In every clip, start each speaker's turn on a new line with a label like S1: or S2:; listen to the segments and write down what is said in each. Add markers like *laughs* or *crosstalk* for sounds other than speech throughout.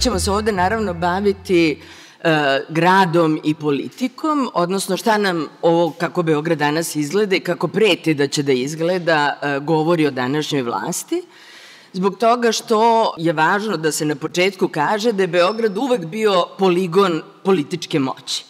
S1: Ćemo se ovde naravno baviti e, gradom i politikom, odnosno šta nam ovo kako Beograd danas izgleda i kako preti da će da izgleda e, govori o današnjoj vlasti. Zbog toga što je važno da se na početku kaže da je Beograd uvek bio poligon političke moći.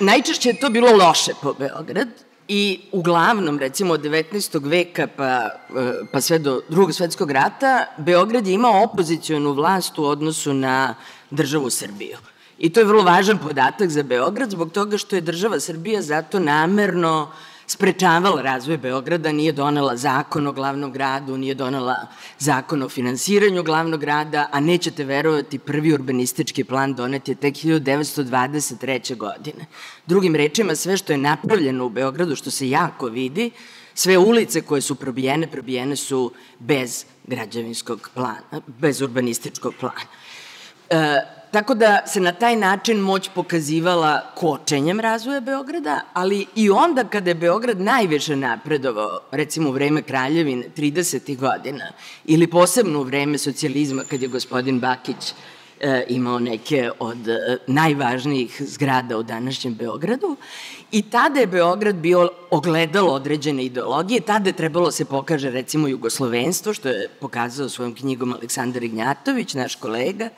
S1: Najčešće je to bilo loše po Beograd, I uglavnom, recimo od 19. veka pa, e, pa sve do drugog svetskog rata, Beograd je imao opozicijonu vlast u odnosu na državu Srbiju. I to je vrlo važan podatak za Beograd, zbog toga što je država Srbija zato namerno uh, sprečavala razvoj Beograda, nije donela zakon o glavnom gradu, nije donela zakon o finansiranju glavnog grada, a nećete verovati, prvi urbanistički plan donet je tek 1923. godine. Drugim rečima, sve što je napravljeno u Beogradu, što se jako vidi, sve ulice koje su probijene, probijene su bez građevinskog plana, bez urbanističkog plana. E, Tako da se na taj način moć pokazivala kočenjem razvoja Beograda, ali i onda kada je Beograd najviše napredovao, recimo u vreme Kraljevine 30. godina, ili posebno u vreme socijalizma kad je gospodin Bakić e, imao neke od e, najvažnijih zgrada u današnjem Beogradu i tada je Beograd bio ogledalo određene ideologije, tada je trebalo se pokaže recimo jugoslovenstvo, što je pokazao svojom knjigom Aleksandar Ignjatović, naš kolega,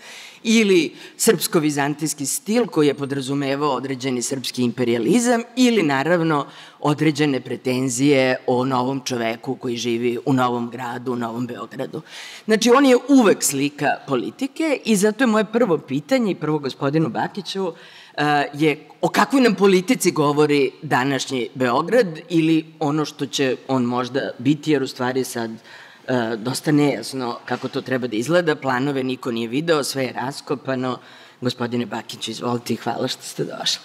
S1: ili srpsko-vizantijski stil koji je podrazumevao određeni srpski imperializam ili naravno određene pretenzije o novom čoveku koji živi u novom gradu, u novom Beogradu. Znači, on je uvek slika politike i zato je moje prvo pitanje i prvo gospodinu Bakiću je o kakvoj nam politici govori današnji Beograd ili ono što će on možda biti, jer u stvari sad e, dosta nejasno kako to treba da izgleda, planove niko nije video, sve je raskopano. Gospodine Bakić, izvolite i hvala što ste došli.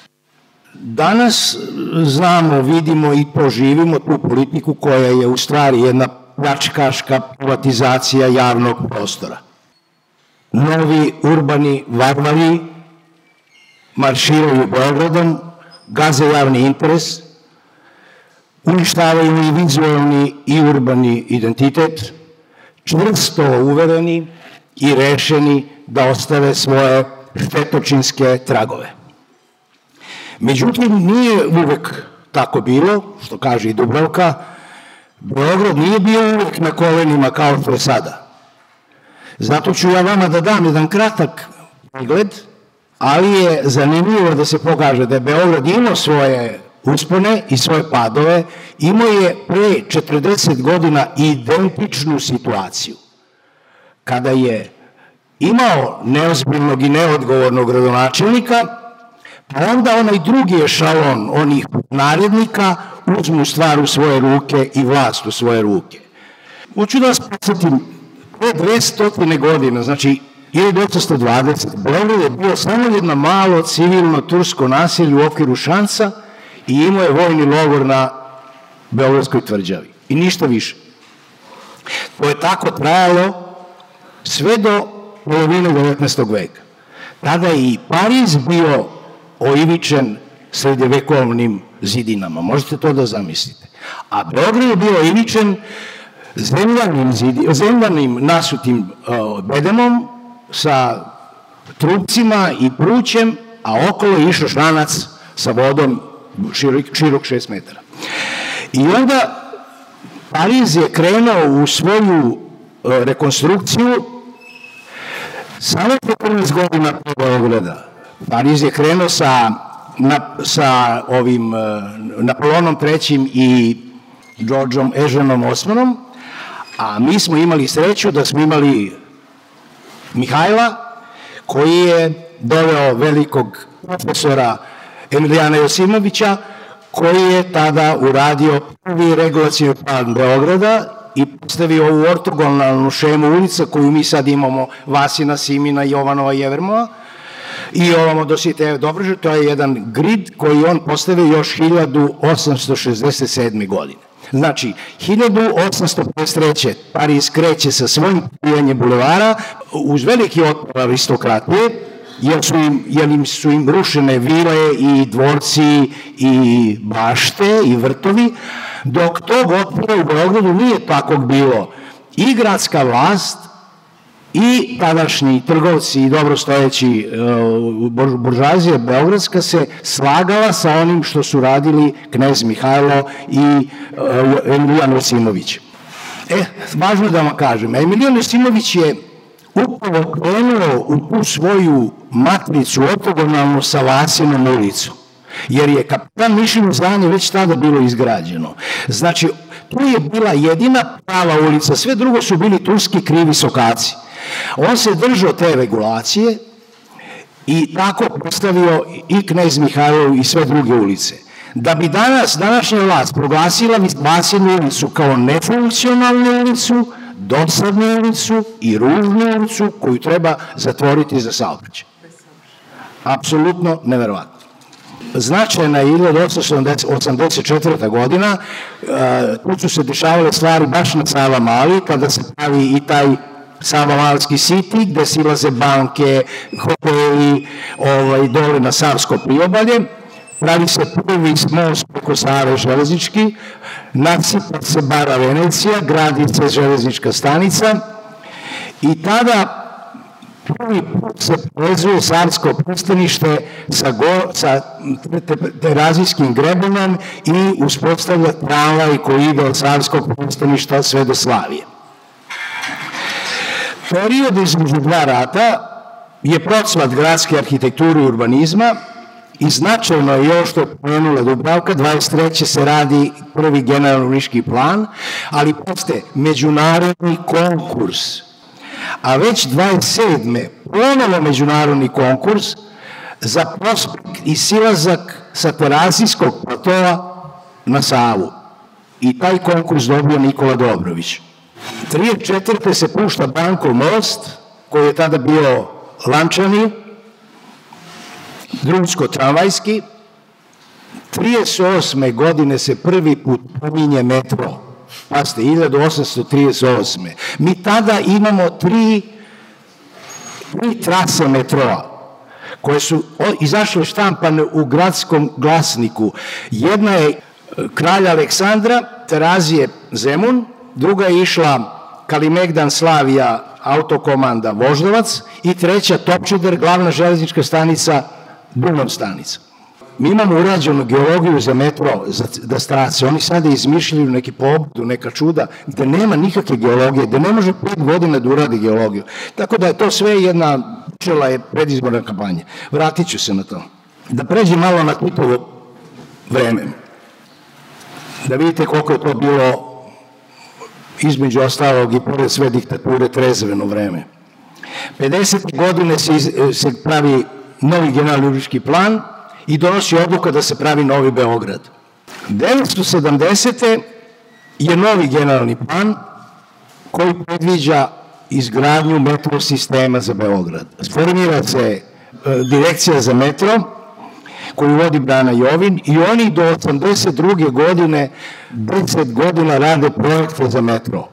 S2: Danas znamo, vidimo i proživimo tu politiku koja je u stvari jedna pljačkaška privatizacija javnog prostora. Novi urbani varvari marširaju Beogradom, gaze javni interes, uništavaju i vizualni i urbani identitet, čvrsto uvereni i rešeni da ostave svoje štetočinske tragove. Međutim, nije uvek tako bilo, što kaže i Dubrovka, Beograd nije bio uvek na kolenima kao što je sada. Zato ću ja vama da dam jedan kratak pregled, ali je zanimljivo da se pokaže da je Beograd imao svoje uspone i svoje padove, imao je pre 40 godina identičnu situaciju. Kada je imao neozbiljnog i neodgovornog gradonačelnika, pa onda onaj drugi ešalon onih narednika uzmu stvar u svoje ruke i vlast u svoje ruke. Hoću da vas podsjetim, pre 200 godina, znači 1920, Beograd je bio samo jedno malo civilno tursko naselje u okviru šansa i imao je vojni logor na Beogradskoj tvrđavi. I ništa više. To je tako trajalo sve do polovine 19. veka. Tada je i Pariz bio oivičen srednjevekovnim zidinama. Možete to da zamislite. A Beograd je bio oivičen zemljanim, zidi, zemljanim nasutim uh, bedenom sa trupcima i prućem, a okolo je išao šlanac sa vodom širok, širok 6 metara. I onda Pariz je krenuo u svoju e, rekonstrukciju samo 15 godina po Beograda. Pariz je krenuo sa, na, sa ovim e, Napoleonom III. i Đorđom Eženom Osmanom, a mi smo imali sreću da smo imali Mihajla, koji je doveo velikog profesora Emilijana Josimovića, koji je tada uradio prvi regulacijni plan Beograda i postavio ovu ortogonalnu šemu ulica koju mi sad imamo Vasina, Simina, Jovanova i Evermova i ovamo do Siteje Dobrože, to je jedan grid koji on postavio još 1867. godine. Znači, 1853. Paris kreće sa svojim pijanjem bulevara uz veliki otpor aristokratije, jer su im, jer im su im rušene vile i dvorci i bašte i vrtovi, dok tog otpora u Beogradu nije takog bilo. I gradska vlast i tadašnji trgovci i dobrostojeći uh, buržazija Beogradska se slagala sa onim što su radili knez Mihajlo i uh, Emilijan Osimović. E, važno da vam kažem, Emilijan Osimović je upravo krenuo u tu svoju matricu ortogonalnu sa Lasinom ulicom jer je kapitan Mišino zdanje već tada bilo izgrađeno. Znači, tu je bila jedina prava ulica, sve drugo su bili turski krivi sokaci. On se držao te regulacije i tako postavio i knez Mihajlov i sve druge ulice. Da bi danas, današnja vlast proglasila Vasinu ulicu kao nefunkcionalnu ulicu, dosadnu ulicu i ružnu ulicu koju treba zatvoriti za saobraćaj. Apsolutno neverovatno značajna je 1884. godina, tu su se dešavale stvari baš na Sava Mali, kada se pravi i taj Sava Malski City, gde silaze banke, hoteli, ovaj, dole na Savsko priobalje, pravi se prvi most preko Save železnički, nasipa se bara Venecija, gradi se železnička stanica. I tada prvi put se povezuje Savsko pristanište sa, go, sa terazijskim grebenom i uspostavlja tramvaj koji ide od Savskog pristaništa sve do Slavije. Period između dva rata je procvat gradske arhitekture i urbanizma i značajno je ovo što pomenula Dubravka, 23. se radi prvi generalno plan, ali poste međunarodni konkurs a već 27. ponovo međunarodni konkurs za prospekt i silazak sa terazijskog platoa na Savu. I taj konkurs dobio Nikola Dobrović. 34. se pušta Bankov most, koji je tada bio lančani, drumsko-tramvajski. 38. godine se prvi put pominje metro Pazite, 1838. Mi tada imamo tri, tri trase metroa koje su izašle štampane u gradskom glasniku. Jedna je e, kralja Aleksandra, Terazije Zemun, druga je išla Kalimegdan Slavija, autokomanda Voždovac i treća Topčider, glavna železnička stanica Dunav stanica. Mi imamo urađenu geologiju za metro, za, da strace. Oni sada izmišljaju neki pobudu, neka čuda, gde nema nikakve geologije, gde ne može pet godina da uradi geologiju. Tako da je to sve jedna, čela je predizborna kampanja. Vratit ću se na to. Da pređem malo na Titovo vreme. Da vidite koliko je to bilo između ostalog i pored sve diktature trezveno vreme. 50. godine se, se pravi novi generalni plan, i donosi odluka da se pravi Novi Beograd. 1970. je novi generalni plan koji predviđa izgradnju metro sistema za Beograd. Sformira se e, direkcija za metro koju vodi Brana Jovin i oni do 82. godine 10 godina rade projekte za metro.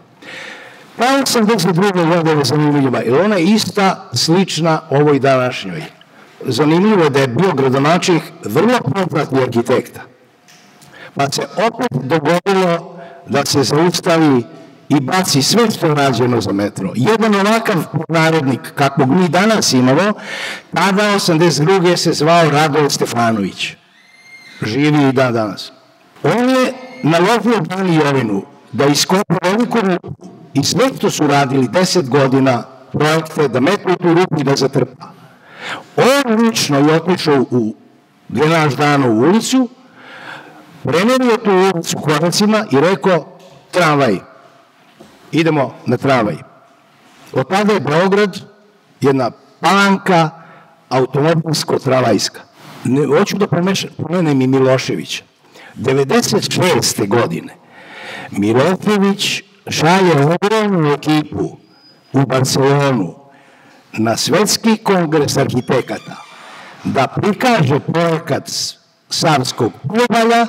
S2: Pa 82. godine je zanimljiva, jer ona je ista, slična ovoj današnjoj zanimljivo da je bio gradonačih vrlo poznatni arhitekta. Pa se opet dogodilo da se zaustavi i baci sve što je rađeno za metro. Jedan ovakav narodnik, kakvog mi danas imamo, tada 82. se zvao Radoje Stefanović. Živi i dan danas. On je naložio Dani Jovinu da iskopa veliku rupu i sve što su radili 10 godina projekte da metru tu rupu i da zatrpa. On lično je otišao u Grenaš u ulicu, premerio tu ulicu koracima i rekao tramvaj. Idemo na tramvaj. Od tada je Beograd jedna palanka automobilsko-tramvajska. Ne, hoću da pomenem i Miloševića. 96. godine Milošević šalje ogromnu ekipu u Barcelonu na svetski kongres arhitekata da prikaže projekat Savskog priobalja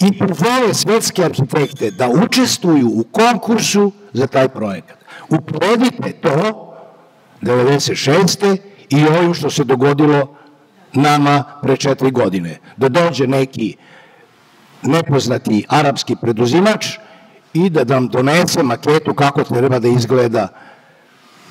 S2: i pozove svetske arhitekte da učestvuju u konkursu za taj projekat. Uporedite to 96. i ovim što se dogodilo nama pre četiri godine. Da dođe neki nepoznati arapski preduzimač i da nam donese maketu kako treba da izgleda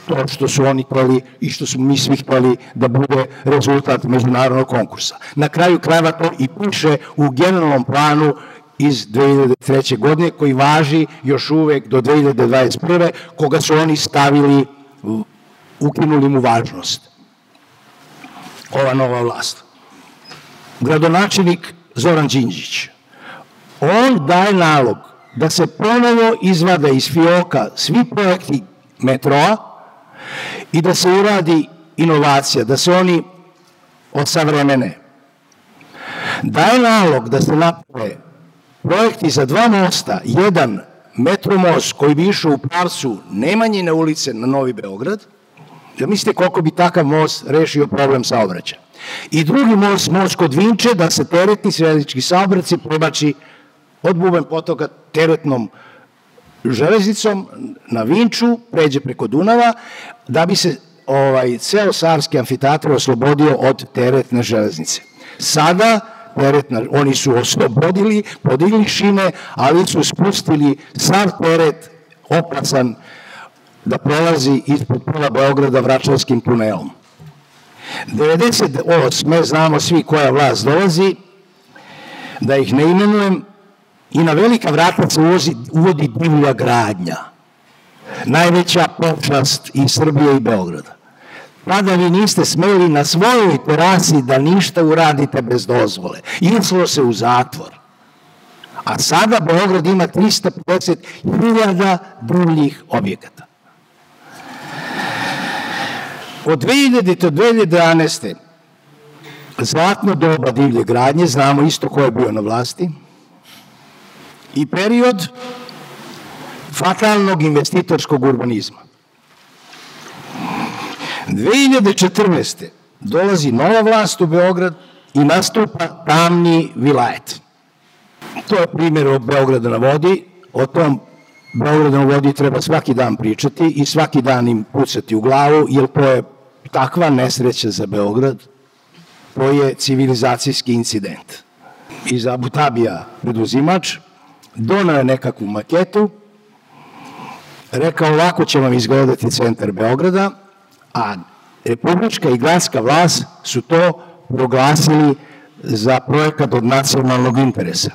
S2: to što su oni hteli i što smo mi svi hteli da bude rezultat međunarodnog konkursa. Na kraju krajeva to i piše u generalnom planu iz 2003. godine koji važi još uvek do 2021. koga su oni stavili, ukinuli mu važnost. Ova nova vlast. Gradonačelnik Zoran Đinđić. On daje nalog da se ponovo izvade iz fioka svi projekti metroa i da se uradi inovacija, da se oni odsavremene. Daje nalog da se naprave projekti za dva mosta, jedan metromost koji bi išao u pravcu Nemanjine ulice na Novi Beograd, da mislite koliko bi takav most rešio problem saobraćaja. I drugi most, most kod Vinče, da se teretni sredički saobraci prebači od Buben potoka teretnom železnicom na Vinču, pređe preko Dunava, da bi se ovaj ceo Savski amfiteatr oslobodio od teretne železnice. Sada teretna, oni su oslobodili, podigli šine, ali su spustili sav teret opasan da prolazi ispod pola Beograda vračarskim tunelom. 98. znamo svi koja vlast dolazi, da ih ne imenujem, i na velika vrata se uvodi divlja gradnja. Najveća počast i Srbije i Beograda. Tada vi niste smeli na svojoj terasi da ništa uradite bez dozvole. Išlo se u zatvor. A sada Beograd ima 350.000 drugih objekata. Od 2000. do 2011. zlatno doba divlje gradnje, znamo isto ko je bio na vlasti, i period fatalnog investitorskog urbanizma. 2014. dolazi nova vlast u Beograd i nastupa tamni vilajet. To je primjer o Beograda na vodi, o tom Beograda na vodi treba svaki dan pričati i svaki dan im pucati u glavu, jer to je takva nesreća za Beograd, to je civilizacijski incident. Iz Abu Tabija preduzimač donao je nekakvu maketu, rekao ovako će vam izgledati centar Beograda, a republička i gradska vlast su to proglasili za projekat od nacionalnog interesa.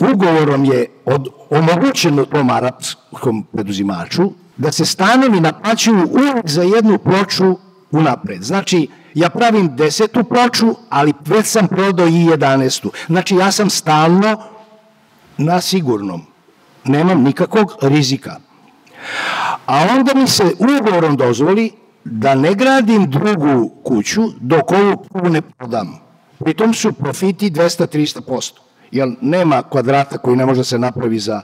S2: Ugovorom je od, omogućeno tom arapskom preduzimaču da se stanovi naplaćuju uvek za jednu ploču unapred. Znači, ja pravim desetu ploču, ali već sam prodao i jedanestu. Znači, ja sam stalno na sigurnom. Nemam nikakvog rizika. A onda mi se ugovorom dozvoli da ne gradim drugu kuću dok ovu prvu ne prodam. Pritom su profiti 200-300%. Jer nema kvadrata koji ne može da se napravi za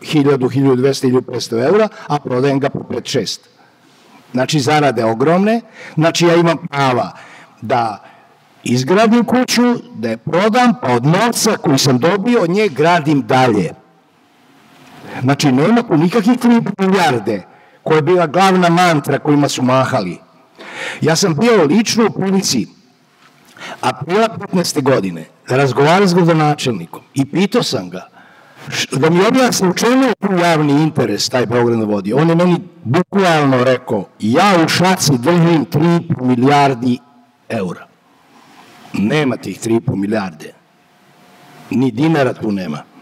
S2: 1000, 1200 ili 500 eura, a prodajem ga po 5-6. Znači, zarade ogromne. Znači, ja imam prava da izgradim kuću, da je prodam, pa od novca koji sam dobio od nje gradim dalje. Znači, nema tu nikakvih 3 milijarde koja je bila glavna mantra kojima su mahali. Ja sam bio lično u prilici aprila 15. godine da razgovaram s gradonačelnikom i pitao sam ga da mi objasni u čemu je javni interes taj Beograd na vodi. On je meni bukvalno rekao, ja u šaci držim 3 milijardi eura. Nema tih 3,5 milijarde. Ni dinara tu nema.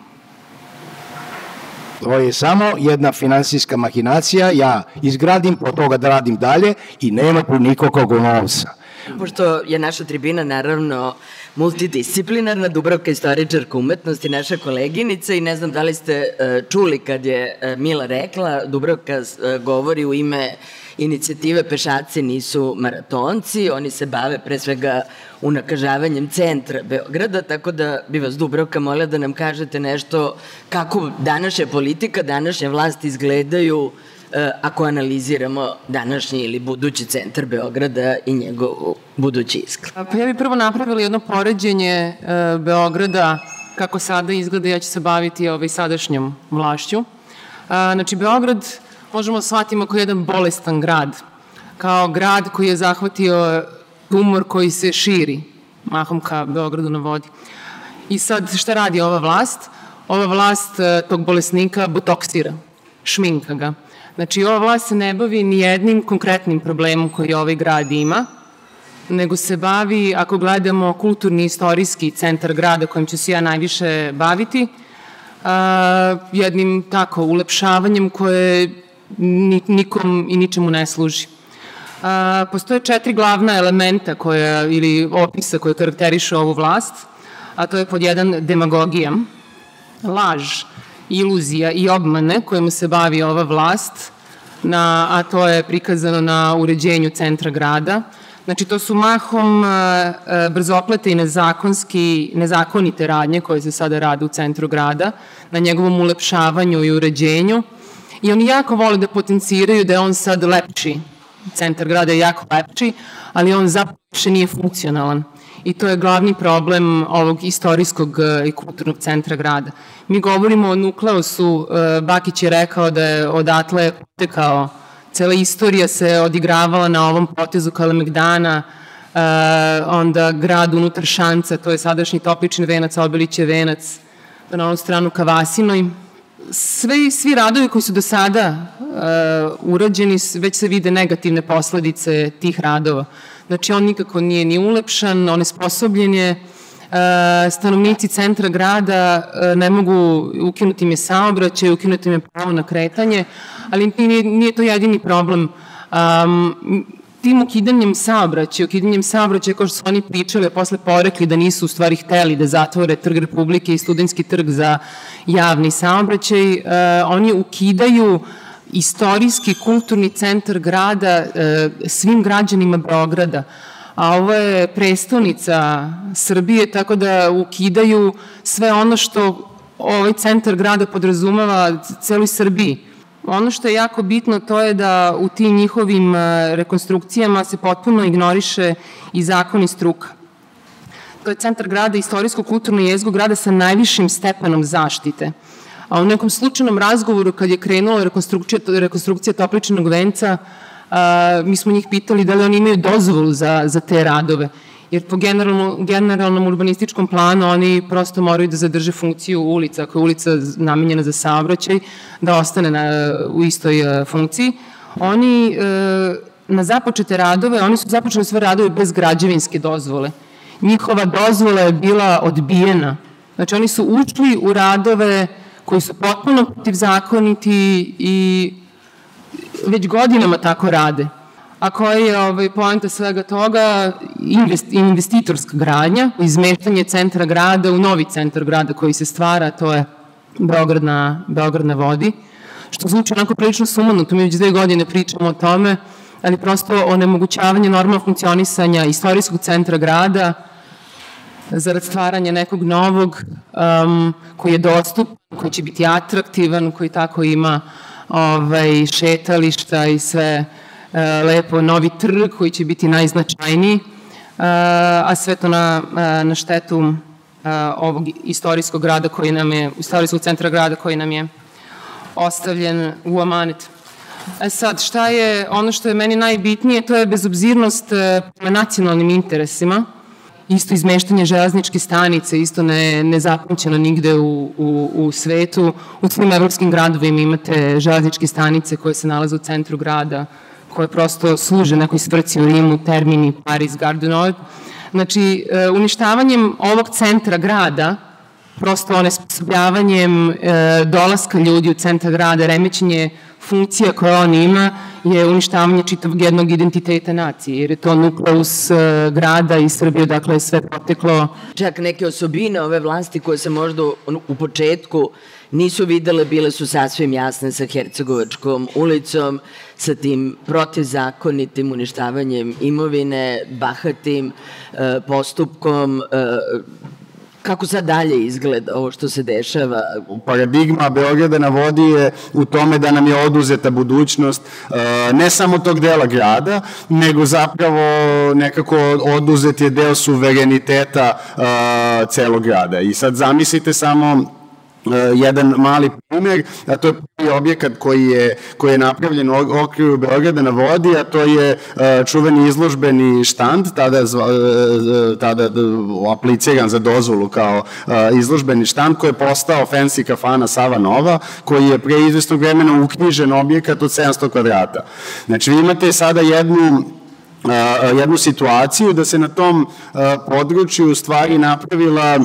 S2: To je samo jedna finansijska mahinacija, ja izgradim, po toga da radim dalje i nema tu nikakvog novca.
S1: Pošto je naša tribina naravno multidisciplinarna, Dubravka istoričarka umetnosti, naša koleginica i ne znam da li ste e, čuli kad je e, Mila rekla, Dubravka e, govori u ime inicijative Pešaci nisu maratonci, oni se bave pre svega unakažavanjem centra Beograda, tako da bi vas Dubravka molila da nam kažete nešto kako današnja politika, današnja vlast izgledaju e, ako analiziramo današnji ili budući centar Beograda i njegov budući izgled.
S3: Pa ja bih prvo napravila jedno poređenje e, Beograda kako sada izgleda, ja ću se baviti ovaj sadašnjom vlašću. Znači, Beograd možemo da shvatimo kao jedan bolestan grad, kao grad koji je zahvatio tumor koji se širi mahom ka Beogradu na vodi. I sad šta radi ova vlast? Ova vlast e, tog bolesnika botoksira, šminka ga. Znači, ova vlast se ne bavi ni jednim konkretnim problemom koji ovaj grad ima, nego se bavi, ako gledamo kulturni istorijski centar grada kojim ću se ja najviše baviti, a, jednim tako ulepšavanjem koje nikom i ničemu ne služi. A, postoje četiri glavna elementa koja, ili opisa koje karakterišu ovu vlast, a to je pod jedan demagogija, laž, iluzija i obmane kojima se bavi ova vlast, na, a to je prikazano na uređenju centra grada. Znači, to su mahom e, brzoplete i nezakonski, nezakonite radnje koje se sada rade u centru grada, na njegovom ulepšavanju i uređenju. I oni jako vole da potenciraju da je on sad lepši. Centar grada je jako lepši, ali on zapravo nije funkcionalan i to je glavni problem ovog istorijskog e, i kulturnog centra grada. Mi govorimo o nukleusu, e, Bakić je rekao da je odatle potekao, cela istorija se odigravala na ovom potezu Kalemegdana, e, onda grad unutar Šanca, to je sadašnji Toplični venac, Obiliće venac, na onu stranu Kavasinoj. Sve, svi radovi koji su do sada uh, urađeni, već se vide negativne posledice tih radova. Znači, on nikako nije ni ulepšan, on je sposobljen je, e, stanovnici centra grada e, ne mogu, ukinuti im je saobraćaj, ukinuti im je pravo na kretanje, ali nije, nije to jedini problem. Um, tim ukidanjem saobraćaja, ukidanjem saobraćaja, kao što su oni pričali, posle porekli da nisu u stvari hteli da zatvore Trg Republike i Studenski trg za javni saobraćaj, uh, oni ukidaju istorijski kulturni centar grada e, svim građanima Beograda, a ovo je prestonica Srbije, tako da ukidaju sve ono što ovaj centar grada podrazumava celoj Srbiji. Ono što je jako bitno to je da u tim njihovim e, rekonstrukcijama se potpuno ignoriše i zakon i struka. To je centar grada, istorijsko-kulturno jezgo grada sa najvišim stepenom zaštite – A u nekom slučajnom razgovoru kad je krenula rekonstrukcija, rekonstrukcija topličnog venca, a, mi smo njih pitali da li oni imaju dozvolu za, za te radove. Jer po generalnom, generalnom urbanističkom planu oni prosto moraju da zadrže funkciju ulica. Ako je ulica namenjena za saobraćaj, da ostane na, u istoj a, funkciji. Oni a, na započete radove, oni su započeli sve radove bez građevinske dozvole. Njihova dozvola je bila odbijena. Znači oni su ušli u radove koji su potpuno protivzakoniti i već godinama tako rade. A koja je ovaj, poenta svega toga? Invest, investitorska gradnja, izmeštanje centra grada u novi centar grada koji se stvara, to je Beograd na, Beograd na vodi, što zvuči onako prilično sumanuto, mi već dve godine pričamo o tome, ali prosto onemogućavanje normalnog funkcionisanja istorijskog centra grada, zarad stvaranja nekog novog um, koji je dostupan, koji će biti atraktivan, koji tako ima ovaj, šetališta i sve uh, lepo, novi trg koji će biti najznačajniji, uh, a sve to na, uh, na štetu ovog istorijskog grada koji nam je, istorijskog centra grada koji nam je ostavljen u amanet. E sad, šta je ono što je meni najbitnije, to je bezobzirnost prema nacionalnim interesima, isto izmeštanje železničke stanice, isto ne, nezapamćeno nigde u, u, u svetu. U svim evropskim gradovima imate železničke stanice koje se nalaze u centru grada, koje prosto služe nekoj svrci u Rimu, Termini, Paris, Gardenoid. Znači, e, uništavanjem ovog centra grada, prosto onesposobljavanjem e, dolaska ljudi u centar grada, remećenje funkcija koje on ima je uništavanje čitavog jednog identiteta nacije, jer je to nukleus uh, grada i Srbije, dakle sve poteklo.
S1: Čak neke osobine ove vlasti koje se možda u početku nisu videle, bile su sasvim jasne sa Hercegovačkom ulicom, sa tim protivzakonitim uništavanjem imovine, bahatim uh, postupkom, uh, Kako sad dalje izgleda ovo što se dešava?
S4: Paradigma Beograda na vodi je u tome da nam je oduzeta budućnost e, ne samo tog dela grada, nego zapravo nekako oduzet je deo suvereniteta e, celog grada. I sad zamislite samo jedan mali primer, a to je prvi objekat koji je, koji je napravljen u okviru Beograda na vodi, a to je čuveni izložbeni štand, tada, tada apliciran za dozvolu kao izložbeni štand, koji je postao fancy kafana Sava Nova, koji je pre izvestnog vremena uknjižen objekat od 700 kvadrata. Znači, vi imate sada jednu jednu situaciju da se na tom području u stvari napravila e,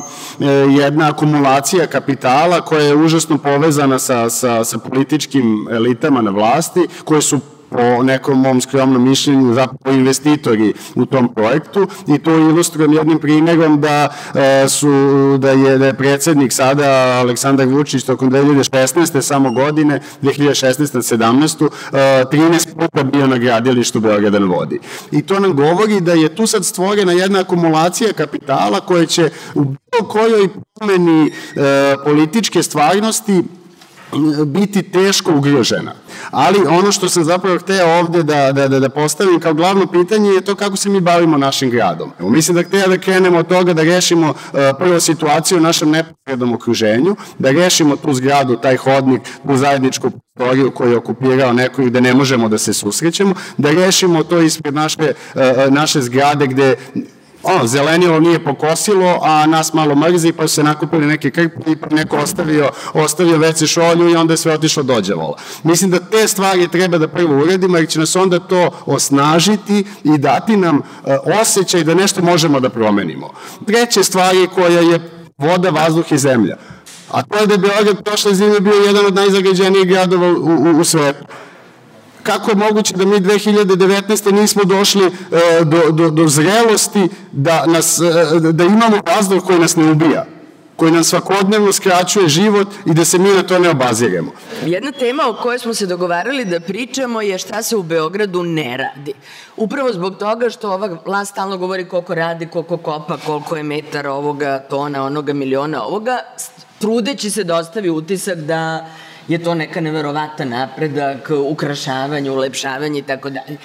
S4: jedna akumulacija kapitala koja je užasno povezana sa, sa, sa političkim elitama na vlasti, koje su po nekom mom skromnom mišljenju zapravo investitori u tom projektu i to ilustrujem jednim primjerom da e, su da je, da je predsednik sada Aleksandar Vučić tokom 2016. samo godine 2016. na 17. 13 puta bio na gradilištu Beograda na vodi. I to nam govori da je tu sad stvorena jedna akumulacija kapitala koja će u bilo kojoj promeni e, političke stvarnosti biti teško ugrožena. Ali ono što sam zapravo hteo ovde da, da, da, da postavim kao glavno pitanje je to kako se mi bavimo našim gradom. Mislim da hteo da krenemo od toga da rešimo uh, prvo situaciju u našem neposrednom okruženju, da rešimo tu zgradu, taj hodnik, tu zajedničku prostoriju koju je okupirao neko i da ne možemo da se susrećemo, da rešimo to ispred naše, uh, naše zgrade gde ono, zelenilo nije pokosilo, a nas malo mrzi, pa su se nakupili neke krpi, pa neko ostavio, ostavio veci šolju i onda je sve otišlo dođevola. Mislim da te stvari treba da prvo uredimo, jer će nas onda to osnažiti i dati nam uh, osjećaj da nešto možemo da promenimo. Treće stvari koja je voda, vazduh i zemlja. A to je da je Beograd prošle zime bio jedan od najzagađenijih gradova u, u, u svetu kako je moguće da mi 2019. nismo došli e, do, do, do zrelosti da, nas, e, da imamo vazduh koji nas ne ubija koji nam svakodnevno skraćuje život i da se mi na to ne obaziremo.
S1: Jedna tema o kojoj smo se dogovarali da pričamo je šta se u Beogradu ne radi. Upravo zbog toga što ova vlast stalno govori koliko radi, koliko kopa, koliko je metara ovoga, tona, onoga, miliona ovoga, trudeći se da ostavi utisak da je to neka neverovatan napredak, ukrašavanje, ulepšavanje i tako dalje.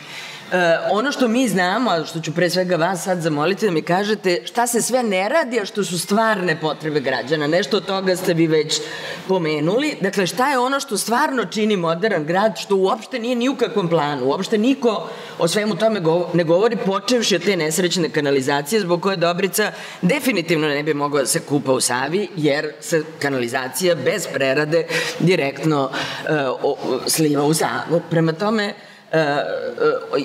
S1: E, ono što mi znamo, a što ću pre svega vas sad zamoliti da mi kažete šta se sve ne radi, a što su stvarne potrebe građana. Nešto od toga ste vi već pomenuli. Dakle, šta je ono što stvarno čini modern grad, što uopšte nije ni u kakvom planu. Uopšte niko o svemu tome ne govori, počevši od te nesrećne kanalizacije, zbog koje Dobrica definitivno ne bi mogla da se kupa u Savi, jer se kanalizacija bez prerade direktno uh, sliva u Savu. Prema tome, E, e,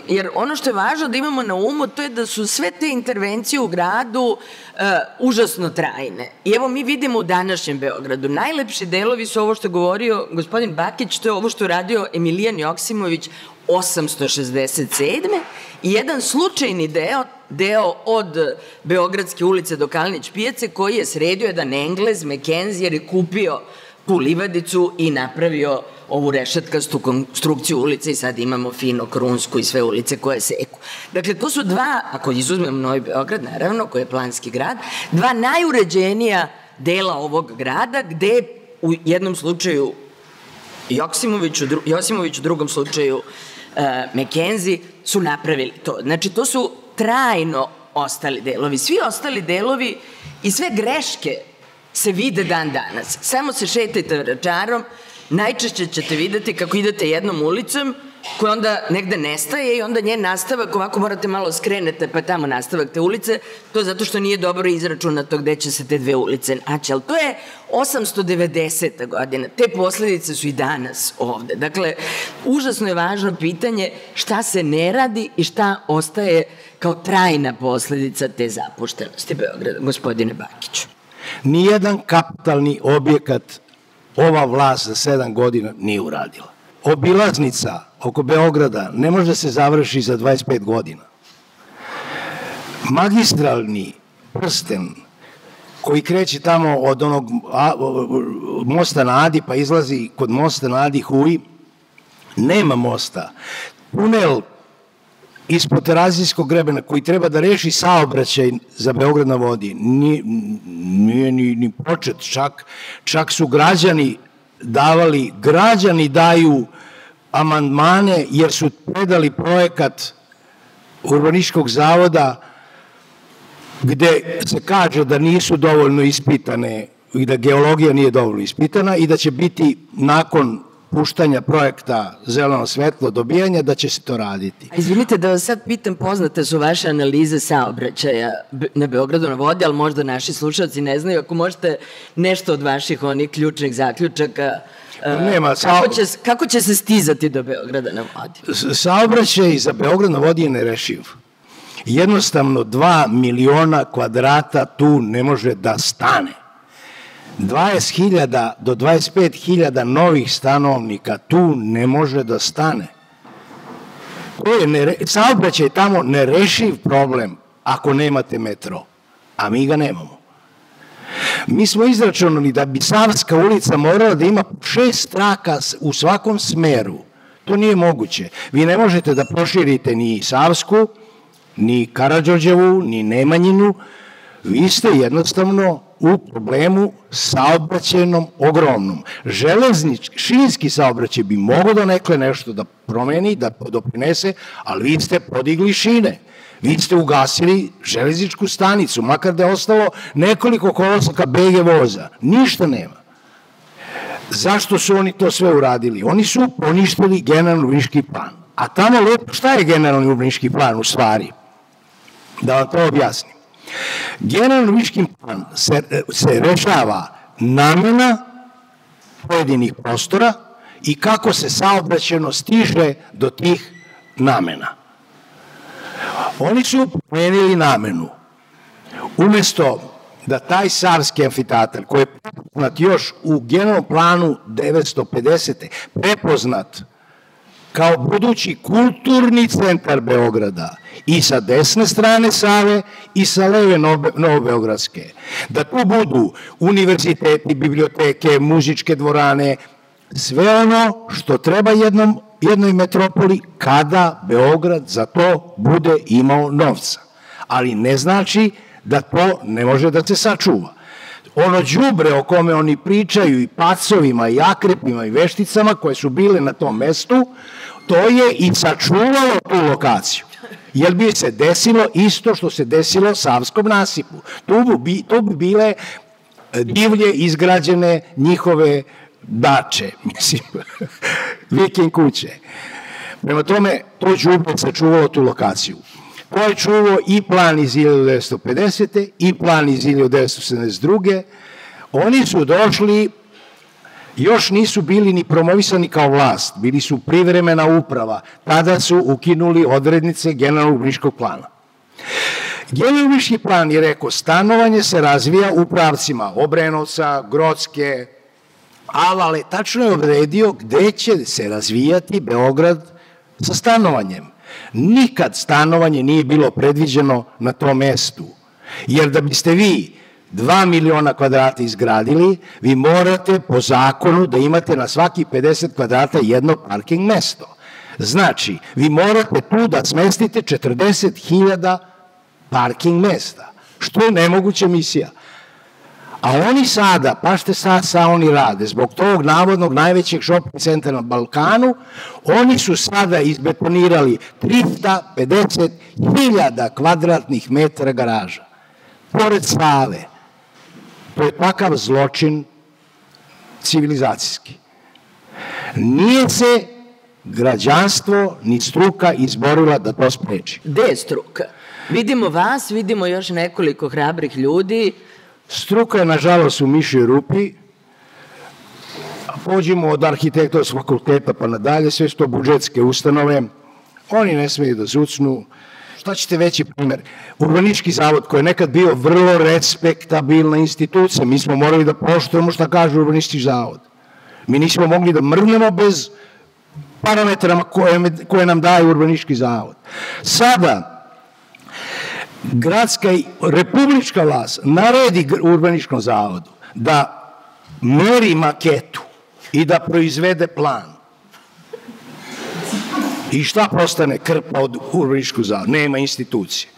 S1: jer ono što je važno da imamo na umu to je da su sve te intervencije u gradu uh, užasno trajne. I evo mi vidimo u današnjem Beogradu, najlepši delovi su ovo što je govorio gospodin Bakić, to je ovo što je radio Emilijan Joksimović 867. I jedan slučajni deo, deo od Beogradske ulice do Kalnić pijace koji je sredio jedan Englez, McKenzie, jer je kupio tu livadicu i napravio ovu rešetkastu konstrukciju ulice i sad imamo fino Krunsku i sve ulice koje seku. Dakle, to su dva, ako izuzmemo Novi Beograd, naravno, koji je planski grad, dva najuređenija dela ovog grada, gde u jednom slučaju Joksimović, u, dru, Josimović u drugom slučaju uh, McKenzie su napravili to. Znači, to su trajno ostali delovi. Svi ostali delovi i sve greške se vide dan danas. Samo se šetajte vračarom, najčešće ćete videti kako idete jednom ulicom koja onda negde nestaje i onda njen nastavak, ovako morate malo skrenete pa tamo nastavak te ulice, to zato što nije dobro izračunato gde će se te dve ulice naći, ali to je 890. godina, te posledice su i danas ovde. Dakle, užasno je važno pitanje šta se ne radi i šta ostaje kao trajna posledica te zapuštenosti Beograda, gospodine Bakiću.
S2: Nijedan kapitalni objekat ova vlast za sedam godina nije uradila. Obilaznica oko Beograda ne može da se završi za 25 godina. Magistralni prsten koji kreće tamo od onog mosta na Adi pa izlazi kod mosta na Adi Huj, nema mosta. Tunel ispod terazijskog grebena koji treba da reši saobraćaj za Beograd na vodi, nije, nije ni, ni počet, čak, čak su građani davali, građani daju amandmane jer su predali projekat urbaničkog zavoda gde se kaže da nisu dovoljno ispitane i da geologija nije dovoljno ispitana i da će biti nakon puštanja projekta zeleno svetlo dobijanja da će se to raditi.
S1: A izvinite da vas sad pitam, poznate su vaše analize saobraćaja na Beogradu na vodi, ali možda naši slušalci ne znaju, ako možete nešto od vaših onih ključnih zaključaka Nema, kako, će, kako će se stizati do Beograda na vodi?
S2: Saobraćaj za Beograd na vodi je nerešiv. Jednostavno 2 miliona kvadrata tu ne može da stane. 20.000 do 25.000 novih stanovnika tu ne može da stane. To je nere, saobraćaj tamo nerešiv problem ako nemate metro, a mi ga nemamo. Mi smo izračunali da bi Savska ulica morala da ima šest traka u svakom smeru. To nije moguće. Vi ne možete da proširite ni Savsku, ni Karadžođevu, ni Nemanjinu. Vi ste jednostavno u problemu saobraćenom ogromnom. Železnički, šinski saobraćaj bi mogo da nekle nešto da promeni, da doprinese, ali vi ste podigli šine. Vi ste ugasili železničku stanicu, makar da je ostalo nekoliko kolosaka BG voza. Ništa nema. Zašto su oni to sve uradili? Oni su poništili generalni urbanički plan. A tamo lepo, šta je generalni urbanički plan u stvari? Da vam to objasnim. Generalni urbanički plan se, se rešava namena pojedinih prostora i kako se saobraćeno stiže do tih namena. Oni su promenili namenu. Umesto da taj Savski amfiteatar, koji je prepoznat još u generalnom planu 950. prepoznat kao budući kulturni centar Beograda i sa desne strane Save i sa leve Novobeogradske. Da tu budu univerziteti, biblioteke, muzičke dvorane, sve ono što treba jednom jednoj metropoli kada Beograd za to bude imao novca. Ali ne znači da to ne može da se sačuva. Ono đubre o kome oni pričaju i pacovima i akrepima i vešticama koje su bile na tom mestu, to je i sačuvalo tu lokaciju. Jer bi se desilo isto što se desilo Savskom nasipu. Tu bi, tu bi bile divlje izgrađene njihove dače, *laughs* mislim, viking kuće. Prema tome, to džubre sačuvalo tu lokaciju. To je čuvao i plan iz 1950. i plan iz 1972. Oni su došli, još nisu bili ni promovisani kao vlast, bili su privremena uprava. Tada su ukinuli odrednice generalnog bliškog plana. Generalni plan je rekao, stanovanje se razvija u pravcima Obrenovca, Grocke, ali tačno je odredio gde će se razvijati Beograd sa stanovanjem. Nikad stanovanje nije bilo predviđeno na tom mestu. Jer da biste vi 2 miliona kvadrata izgradili, vi morate po zakonu da imate na svaki 50 kvadrata jedno parking mesto. Znači, vi morate tu da smestite 40.000 parking mesta, što je nemoguća misija. A oni sada, pa što sad sa oni rade, zbog tog navodnog najvećeg shopping centra na Balkanu, oni su sada izbetonirali 350.000 kvadratnih metara garaža. Pored Save. To je takav zločin civilizacijski. Nije se građanstvo ni struka izborila da to spreči.
S1: Gde je struka? Vidimo vas, vidimo još nekoliko hrabrih ljudi,
S2: Struka je, nažalost, u mišoj rupi, pođimo od arhitektovskog fakulteta pa nadalje, sve što budžetske ustanove, oni ne smeju da zucnu. Šta ćete veći primer? Urbanički zavod koji je nekad bio vrlo respektabilna institucija, mi smo morali da poštujemo šta kaže urbanički zavod. Mi nismo mogli da mrnemo bez parametrama koje, koje nam daje urbanički zavod. Sada, gradska i republička vlast naredi urbaničkom zavodu da meri maketu i da proizvede plan. I šta postane krpa od urbaničkog zavoda? Nema institucije.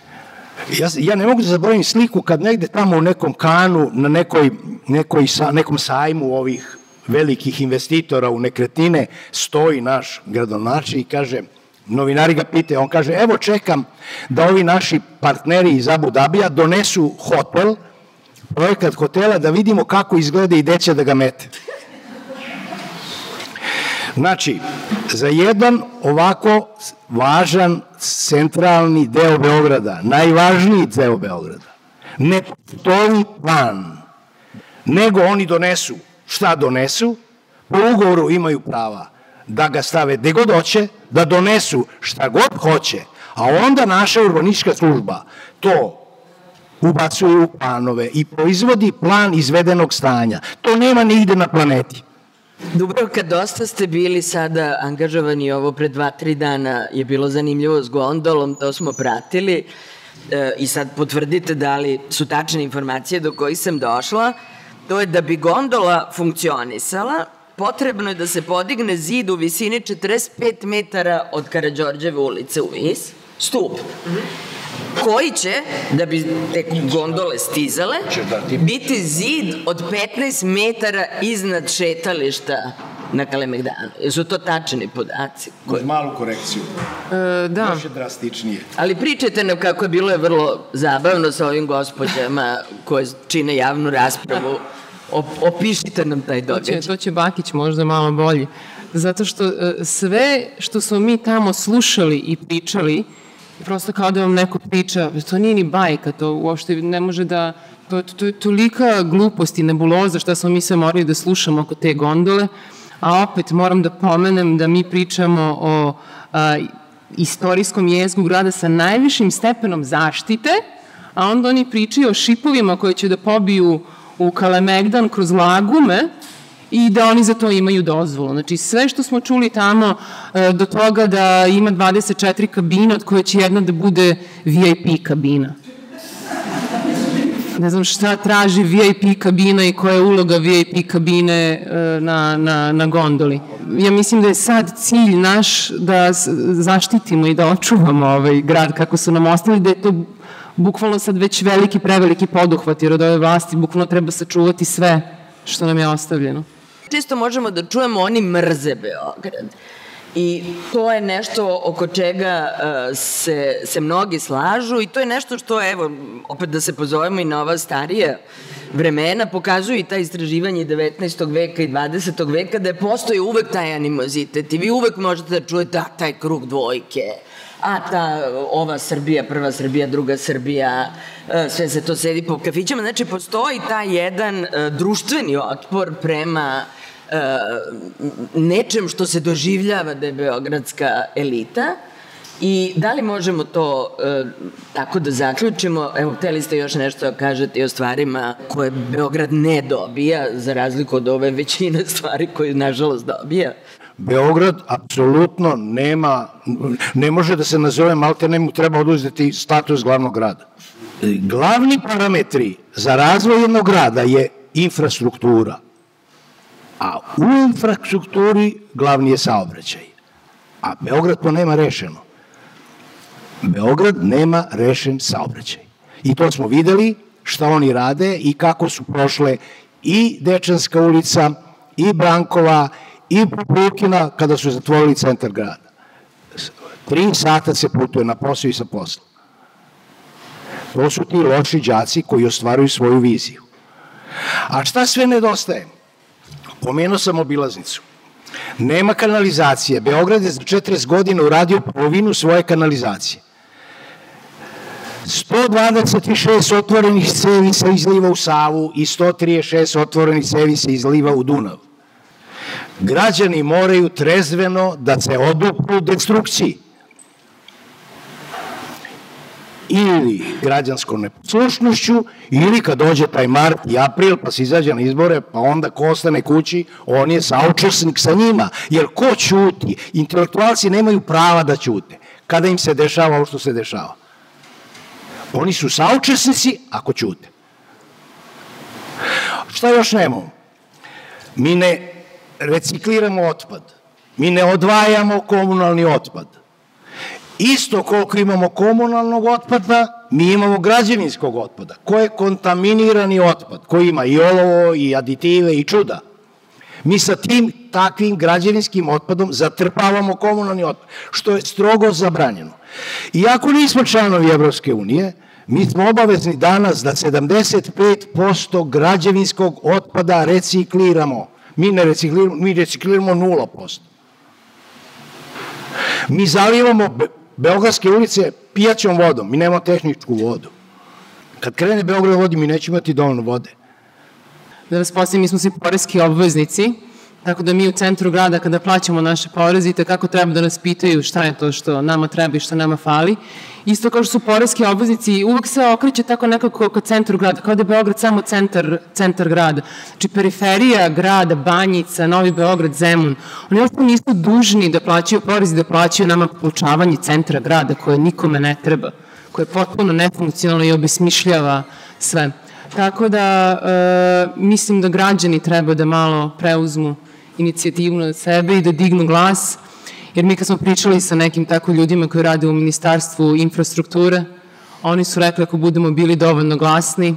S2: Ja, ja ne mogu da zaboravim sliku kad negde tamo u nekom kanu, na nekoj, nekoj sa, nekom sajmu ovih velikih investitora u nekretnine, stoji naš gradonačelnik i kaže – Novinari ga pite, on kaže, evo čekam da ovi naši partneri iz Abu Dabija donesu hotel, projekat hotela da vidimo kako izgleda i gde će da ga mete. Znači, za jedan ovako važan centralni deo Beograda, najvažniji deo Beograda, ne postoji plan, nego oni donesu šta donesu, po ugovoru imaju prava da ga stave gde god hoće, da donesu šta god hoće, a onda naša urbanistička služba to ubacuje u planove i proizvodi plan izvedenog stanja. To nema nigde na planeti.
S1: Dubrovka, dosta ste bili sada angažovani ovo pre dva, tri dana. Je bilo zanimljivo s gondolom, to smo pratili. E, i sad potvrdite da li su tačne informacije do kojih sam došla, to je da bi gondola funkcionisala, potrebno je da se podigne zid u visini 45 metara od Karadžorđeve ulice u vis, stup. Mm -hmm koji će, da bi te gondole stizale, biti zid od 15 metara iznad šetališta na Kalemegdanu. Jesu to tačni podaci?
S2: Koji... malu korekciju.
S3: E, da.
S2: Još je drastičnije.
S1: Ali pričajte nam kako je bilo je vrlo zabavno sa ovim gospođama koje čine javnu raspravu. opišite nam taj događaj.
S3: To će, to će Bakić možda malo bolji. Zato što e, sve što smo mi tamo slušali i pričali, prosto kao da vam neko priča, to nije ni bajka, to uopšte ne može da, to, to je tolika glupost i nebuloza šta smo mi sve morali da slušamo oko te gondole, a opet moram da pomenem da mi pričamo o a, istorijskom jezgu grada sa najvišim stepenom zaštite, a onda oni pričaju o šipovima koje će da pobiju u Kalemegdan kroz lagume, i da oni za to imaju dozvolu. Znači sve što smo čuli tamo e, do toga da ima 24 kabina od koje će jedna da bude VIP kabina. Ne znam šta traži VIP kabina i koja je uloga VIP kabine e, na, na, na gondoli. Ja mislim da je sad cilj naš da zaštitimo i da očuvamo ovaj grad kako su nam ostali, da je to bukvalno sad već veliki, preveliki poduhvat, jer od ove vlasti bukvalno treba sačuvati sve što nam je ostavljeno
S1: često možemo da čujemo oni mrze Beograd. I to je nešto oko čega uh, se, se mnogi slažu i to je nešto što, evo, opet da se pozovemo i na ova starija vremena, pokazuju i ta istraživanje 19. veka i 20. veka da je postoji uvek taj animozitet i vi uvek možete da čujete a, taj krug dvojke, a ta ova Srbija, prva Srbija, druga Srbija, e, sve se to sedi po kafićama. Znači, postoji taj jedan e, društveni otpor prema uh, E, nečem što se doživljava da je beogradska elita I da li možemo to e, tako da zaključimo? Evo, hteli ste još nešto kažete o stvarima koje Beograd ne dobija, za razliku od ove većine stvari koje, nažalost, dobija.
S2: Beograd apsolutno nema, ne može da se nazove, malte ne mu treba oduzeti status glavnog grada. Glavni parametri za razvoj jednog grada je infrastruktura, a u infrastrukturi glavni je saobraćaj. A Beograd to nema rešeno. Beograd nema rešen saobraćaj. I to smo videli šta oni rade i kako su prošle i Dečanska ulica, i Brankova, i Pupukina kada su zatvorili centar grada. Tri sata se putuje na posao i sa posla. To su ti loši đaci koji ostvaruju svoju viziju. A šta sve nedostaje? Pomenuo sam obilaznicu. Nema kanalizacije. Beograd je za 40 godina uradio polovinu svoje kanalizacije. 126 otvorenih cevi se izliva u Savu i 136 otvorenih cevi se izliva u Dunav. Građani moraju trezveno da se odupru destrukciji ili građanskom neposlušnošću ili kad dođe taj mart i april pa se izađe na izbore pa onda ko ostane kući on je saučesnik sa njima. Jer ko ćuti? Intelektualci nemaju prava da ćute. Kada im se dešava ovo što se dešava? Oni su saučesnici ako ćute. Šta još nemamo? Mi ne recikliramo otpad. Mi ne odvajamo komunalni otpad Isto koliko imamo komunalnog otpada, mi imamo građevinskog otpada. Ko je kontaminirani otpad, koji ima i olovo, i aditive, i čuda. Mi sa tim takvim građevinskim otpadom zatrpavamo komunalni otpad, što je strogo zabranjeno. Iako nismo članovi Evropske unije, Mi smo obavezni danas da 75% građevinskog otpada recikliramo. Mi ne recikliramo, mi recikliramo 0%. Mi zalivamo Beogradske ulice pijaćom vodom, mi nemamo tehničku vodu. Kad krene Beograd vodi, mi nećemo imati dovoljno vode.
S3: Da vas posljedim, mi smo svi poreski obveznici, tako da mi u centru grada kada plaćamo naše porezite, kako treba da nas pitaju šta je to što nama treba i što nama fali. Isto kao što su poreski obveznici, uvek se okreće tako nekako ka centru grada, kao da je Beograd samo centar, centar grada. Znači, periferija grada, Banjica, Novi Beograd, Zemun, oni uopšte nisu dužni da plaćaju porez i da plaćaju nama poučavanje centra grada koje nikome ne treba, koje je potpuno nefunkcionalno i obesmišljava sve. Tako da e, mislim da građani treba da malo preuzmu inicijativu na sebe i da dignu glas, jer mi kad smo pričali sa nekim tako ljudima koji rade u Ministarstvu infrastrukture, oni su rekli ako budemo bili dovoljno glasni,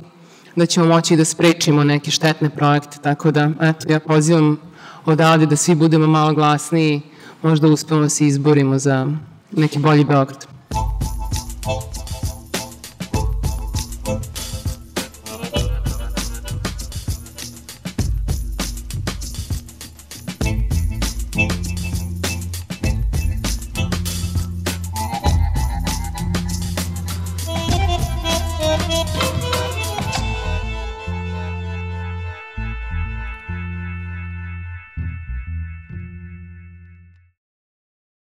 S3: da ćemo moći da sprečimo neke štetne projekte, tako da, eto, ja pozivam odavde da svi budemo malo glasniji, možda uspemo da se izborimo za neki bolji Beograd.